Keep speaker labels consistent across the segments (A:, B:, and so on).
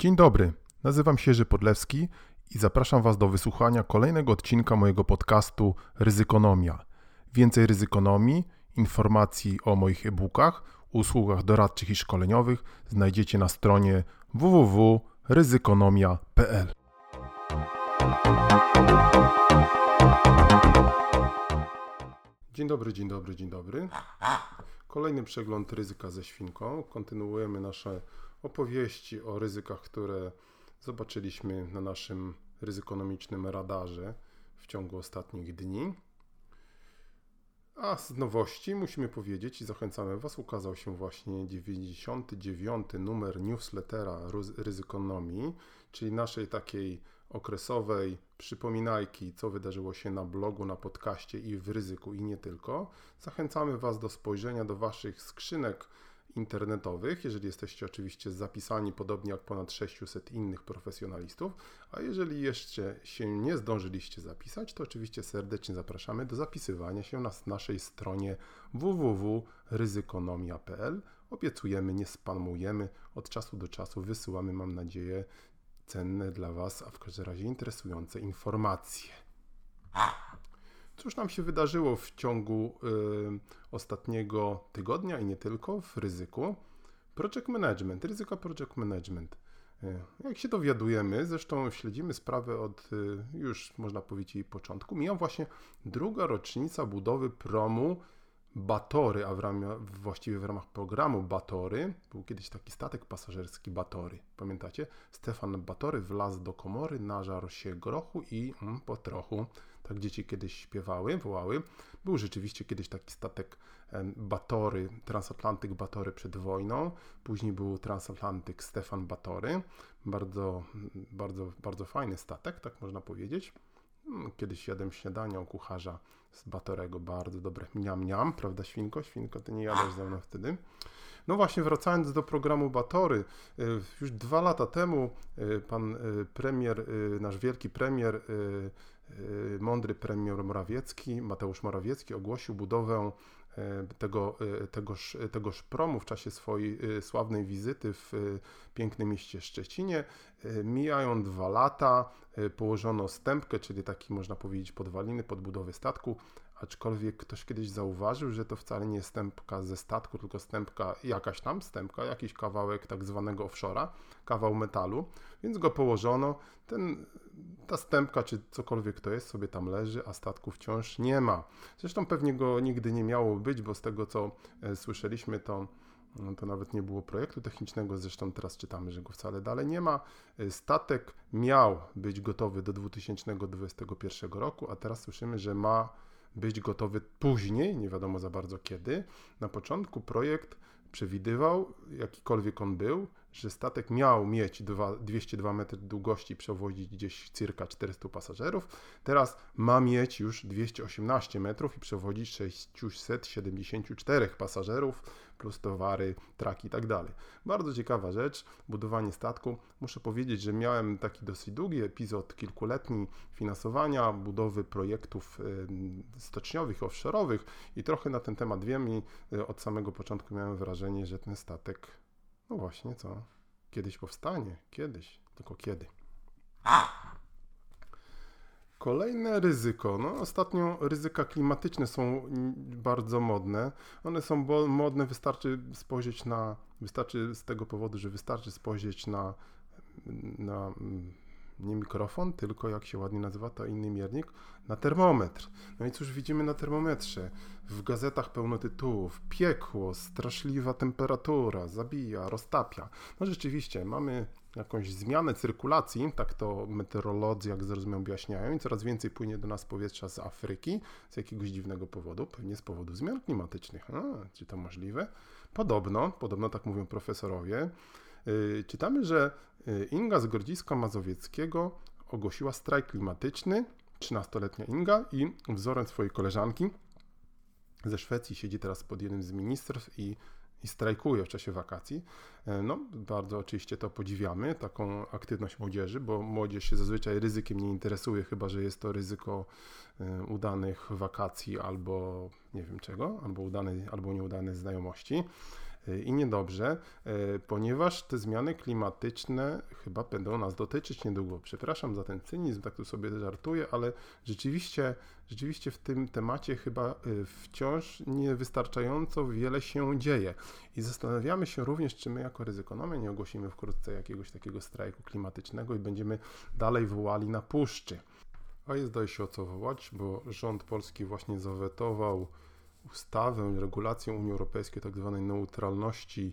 A: Dzień dobry, nazywam się Jerzy Podlewski i zapraszam Was do wysłuchania kolejnego odcinka mojego podcastu Ryzykonomia. Więcej ryzykonomii, informacji o moich e-bookach, usługach doradczych i szkoleniowych znajdziecie na stronie www.ryzykonomia.pl. Dzień dobry, dzień dobry, dzień dobry. Kolejny przegląd ryzyka ze świnką. Kontynuujemy nasze opowieści o ryzykach, które zobaczyliśmy na naszym ryzykonomicznym radarze w ciągu ostatnich dni. A z nowości musimy powiedzieć i zachęcamy Was, ukazał się właśnie 99 numer newslettera Ryzykonomii, czyli naszej takiej okresowej przypominajki, co wydarzyło się na blogu, na podcaście i w ryzyku i nie tylko. Zachęcamy Was do spojrzenia do Waszych skrzynek internetowych, jeżeli jesteście oczywiście zapisani podobnie jak ponad 600 innych profesjonalistów, a jeżeli jeszcze się nie zdążyliście zapisać, to oczywiście serdecznie zapraszamy do zapisywania się na naszej stronie www.ryzykonomia.pl. Obiecujemy, nie spamujemy, od czasu do czasu wysyłamy, mam nadzieję, cenne dla Was, a w każdym razie interesujące informacje. Cóż nam się wydarzyło w ciągu y, ostatniego tygodnia i nie tylko w ryzyku? Project Management, ryzyko Project Management. Y, jak się dowiadujemy, zresztą śledzimy sprawę od y, już można powiedzieć jej początku, mija właśnie druga rocznica budowy promu Batory, a w ramach, właściwie w ramach programu Batory, był kiedyś taki statek pasażerski Batory. Pamiętacie? Stefan Batory wlazł do komory, nażarł się grochu i mm, po trochu tak dzieci kiedyś śpiewały, wołały. Był rzeczywiście kiedyś taki statek Batory, transatlantyk Batory przed wojną. Później był transatlantyk Stefan Batory. Bardzo, bardzo, bardzo fajny statek, tak można powiedzieć. Hmm, kiedyś jadłem śniadania u kucharza z Batorego, bardzo dobre. Miam, miam, prawda świnko? Świnko, ty nie jadłeś ze mną wtedy. No właśnie, wracając do programu Batory, y, już dwa lata temu y, pan y, premier, nasz wielki premier mądry premier Morawiecki, Mateusz Morawiecki ogłosił budowę y, tego, y, tegoż, tegoż promu w czasie swojej sławnej wizyty w pięknym mieście Szczecinie. Mijają dwa lata, położono stępkę, czyli taki można powiedzieć podwaliny pod budowę statku, aczkolwiek ktoś kiedyś zauważył, że to wcale nie stępka ze statku, tylko stępka jakaś tam, stępka, jakiś kawałek tak zwanego offshore'a, kawał metalu, więc go położono. Ten, ta stępka, czy cokolwiek to jest, sobie tam leży, a statku wciąż nie ma. Zresztą pewnie go nigdy nie miało być, bo z tego co e, słyszeliśmy, to no to nawet nie było projektu technicznego, zresztą teraz czytamy, że go wcale dalej nie ma. E, statek miał być gotowy do 2021 roku, a teraz słyszymy, że ma być gotowy później, nie wiadomo za bardzo kiedy. Na początku projekt przewidywał, jakikolwiek on był, że statek miał mieć 2, 202 metry długości przewozić gdzieś circa 400 pasażerów. Teraz ma mieć już 218 metrów i przewozić 674 pasażerów plus towary, traki i tak dalej. Bardzo ciekawa rzecz, budowanie statku. Muszę powiedzieć, że miałem taki dosyć długi epizod kilkuletni finansowania, budowy projektów stoczniowych, offshore'owych i trochę na ten temat wiem i y, od samego początku miałem wrażenie, że ten statek no właśnie, co? Kiedyś powstanie. Kiedyś. Tylko kiedy? Kolejne ryzyko. No, ostatnio ryzyka klimatyczne są bardzo modne. One są modne, wystarczy spojrzeć na, wystarczy z tego powodu, że wystarczy spojrzeć na, na mm, nie mikrofon, tylko jak się ładnie nazywa to inny miernik, na termometr. No i cóż widzimy na termometrze? W gazetach pełno tytułów, piekło, straszliwa temperatura, zabija, roztapia. No rzeczywiście, mamy jakąś zmianę cyrkulacji, tak to meteorolodzy, jak zrozumiem, objaśniają, i coraz więcej płynie do nas powietrza z Afryki z jakiegoś dziwnego powodu, pewnie z powodu zmian klimatycznych. A, czy to możliwe? Podobno, podobno tak mówią profesorowie. Yy, czytamy, że yy, Inga z Grodziska Mazowieckiego ogłosiła strajk klimatyczny, 13-letnia Inga i wzorem swojej koleżanki ze Szwecji siedzi teraz pod jednym z ministerstw i, i strajkuje w czasie wakacji. Yy, no, bardzo oczywiście to podziwiamy, taką aktywność młodzieży, bo młodzież się zazwyczaj ryzykiem nie interesuje, chyba że jest to ryzyko udanych wakacji albo nie wiem czego, albo udanej, albo nieudanej znajomości. Y, i niedobrze, y, ponieważ te zmiany klimatyczne chyba będą nas dotyczyć niedługo. Przepraszam za ten cynizm, tak tu sobie żartuję, ale rzeczywiście, rzeczywiście w tym temacie chyba y, wciąż niewystarczająco wiele się dzieje. I zastanawiamy się również, czy my jako ryzykonomia nie ogłosimy wkrótce jakiegoś takiego strajku klimatycznego i będziemy dalej wołali na puszczy. A jest daje się o co wołać, bo rząd polski właśnie zawetował ustawę, regulację Unii Europejskiej. Tak neutralności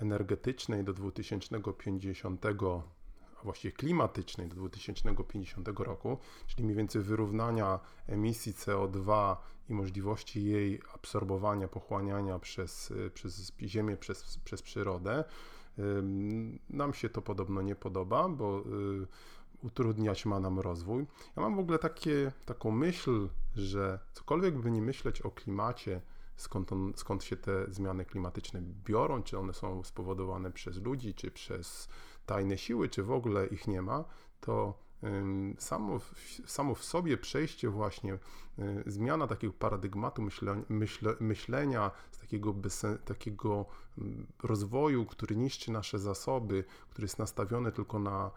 A: energetycznej do 2050, a właściwie klimatycznej do 2050 roku, czyli mniej więcej wyrównania emisji CO2 i możliwości jej absorbowania, pochłaniania przez, przez Ziemię, przez, przez przyrodę. Nam się to podobno nie podoba, bo y, utrudniać ma nam rozwój. Ja mam w ogóle takie, taką myśl, że cokolwiek by nie myśleć o klimacie, skąd, on, skąd się te zmiany klimatyczne biorą, czy one są spowodowane przez ludzi, czy przez tajne siły, czy w ogóle ich nie ma, to samo, samo w sobie przejście właśnie, y, zmiana takiego paradygmatu myśle, myśle, myślenia, z takiego, bez, takiego rozwoju, który niszczy nasze zasoby, który jest nastawiony tylko na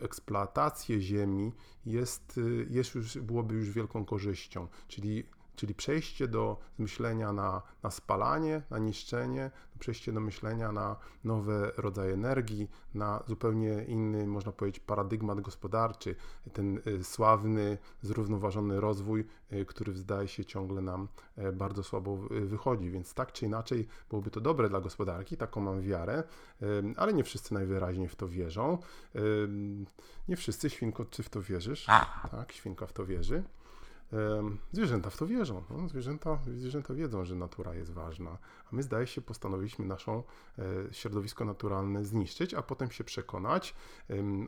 A: eksploatację ziemi jest, y, jest już, byłoby już wielką korzyścią. Czyli Czyli przejście do myślenia na, na spalanie, na niszczenie, przejście do myślenia na nowe rodzaje energii, na zupełnie inny, można powiedzieć, paradygmat gospodarczy, ten y, sławny, zrównoważony rozwój, y, który zdaje się ciągle nam e, bardzo słabo wychodzi. Więc tak czy inaczej byłoby to dobre dla gospodarki, taką mam wiarę, ale nie wszyscy najwyraźniej w to wierzą. Nie wszyscy, Świnko, czy w to wierzysz? Tak, Świnka w to wierzy. Zwierzęta w to wierzą. No, zwierzęta, zwierzęta wiedzą, że natura jest ważna, a my zdaje się postanowiliśmy naszą e, środowisko naturalne zniszczyć, a potem się przekonać.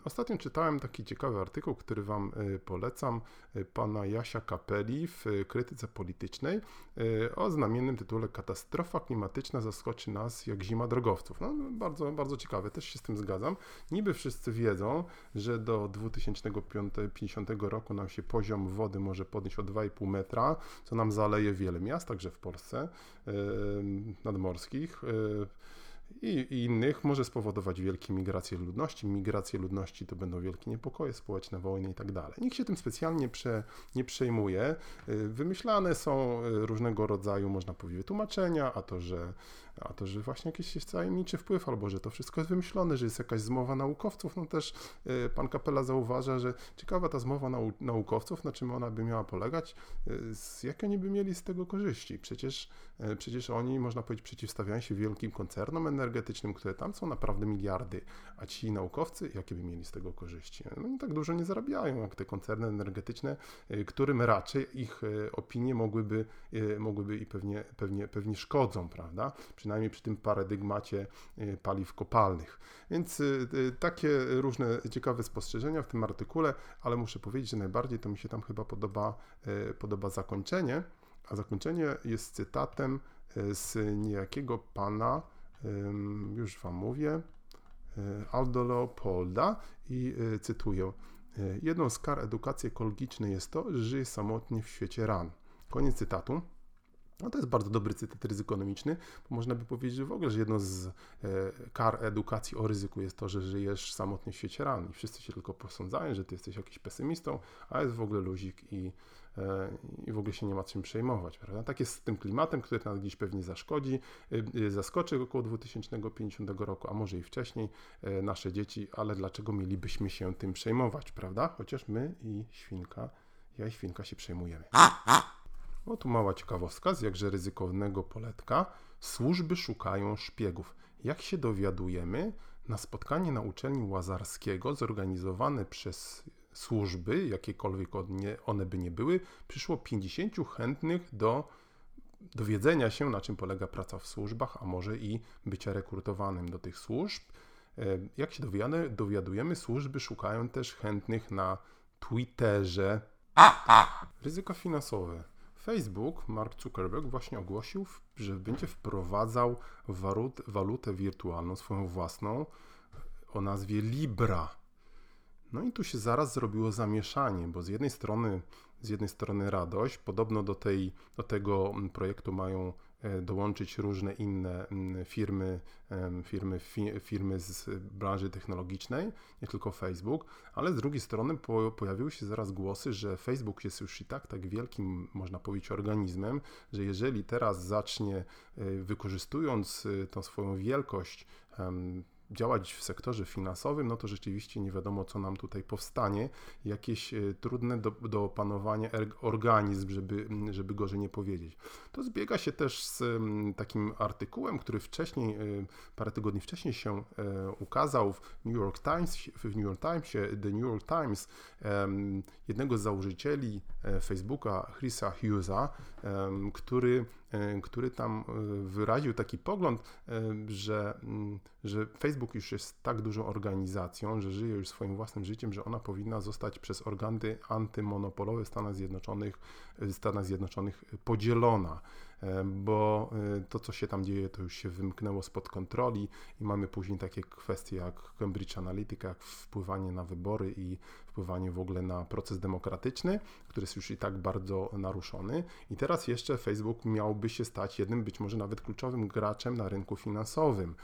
A: Ostatnio czytałem taki ciekawy artykuł, który Wam e, polecam, e, pana Jasia Kapeli w krytyce politycznej o znamiennym tytule Katastrofa klimatyczna zaskoczy nas jak zima drogowców. No, bardzo, bardzo ciekawe, też się z tym zgadzam. Niby wszyscy wiedzą, że do 2050 roku nam się poziom wody może podnieść o 2,5 metra, co nam zaleje wiele miast, także w Polsce nadmorskich i, i innych może spowodować wielkie migracje ludności. Migracje ludności to będą wielkie niepokoje społeczne, wojny i tak dalej. Nikt się tym specjalnie prze, nie przejmuje. Y, wymyślane są różnego rodzaju, można powiedzieć, wytłumaczenia, a to, że, a to, że właśnie jakiś jest tajemniczy wpływ, albo że to wszystko jest wymyślone, że jest jakaś zmowa naukowców. No też y, pan Kapela zauważa, że ciekawa ta zmowa nau naukowców, na czym ona by miała polegać, z jakie oni by mieli z tego korzyści. Przecież, przecież oni, można powiedzieć, przeciwstawiają się wielkim koncernom energetycznym, które tam są naprawdę miliardy, a ci naukowcy, jakie by mieli z tego korzyści? No tak dużo nie zarabiają, jak te koncerny energetyczne, którym raczej ich opinie mogłyby, mogłyby i pewnie, pewnie, pewnie szkodzą, prawda? Przynajmniej przy tym paradygmacie paliw kopalnych. Więc takie różne ciekawe spostrzeżenia w tym artykule, ale muszę powiedzieć, że najbardziej to mi się tam chyba podoba, podoba zakończenie, a zakończenie jest cytatem z niejakiego pana, już Wam mówię, e, Aldo Leopolda i e, cytuję. E, jedną z kar edukacji ekologicznej jest to, że żyje samotnie w świecie ran. Koniec cytatu. No to jest bardzo dobry cytat ryzykonomiczny, bo można by powiedzieć, że w ogóle, że jedną z e, kar edukacji o ryzyku jest to, że żyjesz samotnie w świecie ran i wszyscy się tylko posądzają, że ty jesteś jakiś pesymistą, a jest w ogóle luzik i E, i w ogóle się nie ma czym przejmować. Prawda? Tak jest z tym klimatem, który nas dziś pewnie zaszkodzi, y, zaskoczy około 2050 roku, a może i wcześniej e, nasze dzieci, ale dlaczego mielibyśmy się tym przejmować, prawda? Chociaż my i świnka, ja i świnka się przejmujemy. O, tu mała ciekawostka z jakże ryzykownego poletka. Służby szukają szpiegów. Jak się dowiadujemy, na spotkanie na uczelni Łazarskiego zorganizowane przez służby, jakiekolwiek one by nie były, przyszło 50 chętnych do dowiedzenia się, na czym polega praca w służbach, a może i bycia rekrutowanym do tych służb. E, jak się dowiadujemy, dowiadujemy służby szukają też chętnych na Twitterze. Ryzyko finansowe. Facebook, Mark Zuckerberg właśnie ogłosił, że będzie wprowadzał walutę wirtualną, swoją własną, o nazwie Libra. No i tu się zaraz zrobiło zamieszanie, bo z jednej strony, z jednej strony radość, podobno do, tej, do tego projektu mają dołączyć różne inne mm, firmy, firmy, firmy z branży technologicznej, nie tylko Facebook, ale z drugiej strony pojawiły się zaraz głosy, że Facebook jest już i tak tak wielkim, można powiedzieć, organizmem, że jeżeli teraz zacznie, wykorzystując tą swoją wielkość, działać w sektorze finansowym, no to rzeczywiście nie wiadomo, co nam tutaj powstanie. Jakieś e, trudne do, do opanowania organizm, żeby, żeby gorzej nie powiedzieć. To zbiega się też z takim artykułem, który wcześniej, e, parę tygodni wcześniej się e, ukazał w New York Times, w New York Timesie, The New York Times, jednego z założycieli Facebooka, Chrisa Hughesa, który który tam e, wyraził taki pogląd, e, że, mm, że Facebook już jest tak dużą organizacją, że żyje już swoim własnym życiem, że ona powinna zostać przez organy antymonopolowe Stanów Zjednoczonych, Stanach Zjednoczonych podzielona. E, bo e, to, co się tam dzieje, to już się wymknęło spod kontroli i mamy później takie kwestie jak Cambridge Analytica, jak wpływanie na wybory i wpływanie w ogóle na proces demokratyczny, który jest już i tak bardzo naruszony. I teraz jeszcze Facebook miałby się stać jednym, być może nawet kluczowym graczem na rynku finansowym.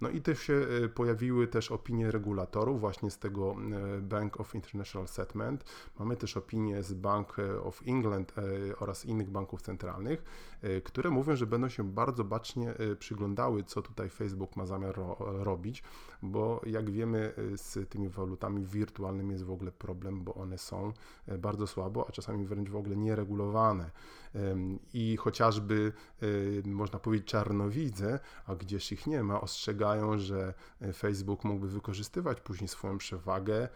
A: No i też się e, pojawiły też opinie regulatorów właśnie z tego Bank of International Settlement. Mamy też opinie z Bank of England oraz innych banków centralnych, które mówią, że będą się bardzo bacznie y, przyglądały, co tutaj Facebook ma zamiar ro robić, bo jak wiemy, y, z tymi walutami wirtualnymi jest w ogóle problem, bo one są y, bardzo słabo, a czasami wręcz w ogóle nieregulowane. I chociażby, można powiedzieć, czarnowidze, a gdzieś ich nie ma, ostrzegają, że Facebook mógłby wykorzystywać później swoją przewagę,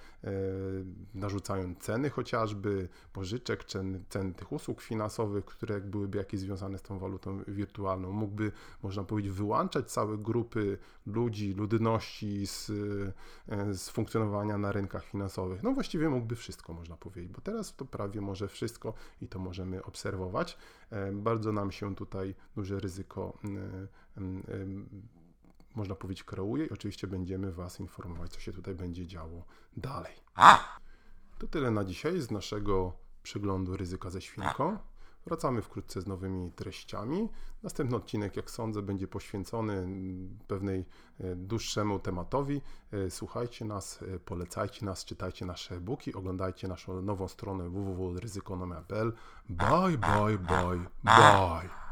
A: narzucając ceny chociażby pożyczek, cen, cen tych usług finansowych, które byłyby jakieś związane z tą walutą wirtualną. Mógłby, można powiedzieć, wyłączać całe grupy ludzi, ludności z, e, z funkcjonowania na rynkach finansowych. No właściwie mógłby wszystko, można powiedzieć, bo teraz to prawie może wszystko i to możemy obserwować. E, bardzo nam się tutaj duże ryzyko można powiedzieć, kreuje i oczywiście będziemy Was informować, co się tutaj będzie działo dalej. To tyle na dzisiaj z naszego przeglądu ryzyka ze świnką. Wracamy wkrótce z nowymi treściami. Następny odcinek, jak sądzę, będzie poświęcony pewnej e, dłuższemu tematowi. E, słuchajcie nas, e, polecajcie nas, czytajcie nasze e-booki, oglądajcie naszą nową stronę www.ryzykonomia.pl. Bye, bye, bye, bye.